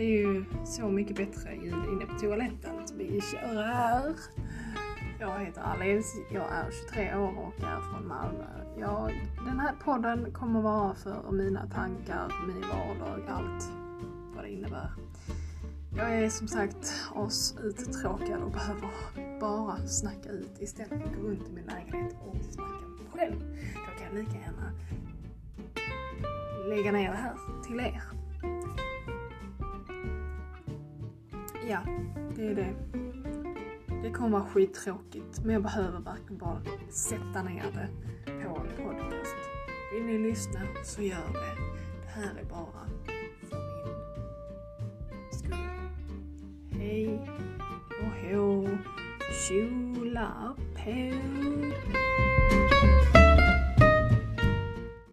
Det är ju så mycket bättre ljud inne på toaletten. Så vi kör här. Jag heter Alice, jag är 23 år och är från Malmö. Jag, den här podden kommer vara för mina tankar, min vardag, allt vad det innebär. Jag är som sagt oss uttråkad och behöver bara snacka ut istället för att gå runt i min lägenhet och snacka själv. Då kan jag lika gärna lägga ner det här till er. Ja, det är det. Det kommer vara skittråkigt men jag behöver verkligen bara sätta ner det på en podcast. Vill ni lyssna så gör det. Det här är bara för min skull. Hej och hå, kjola på.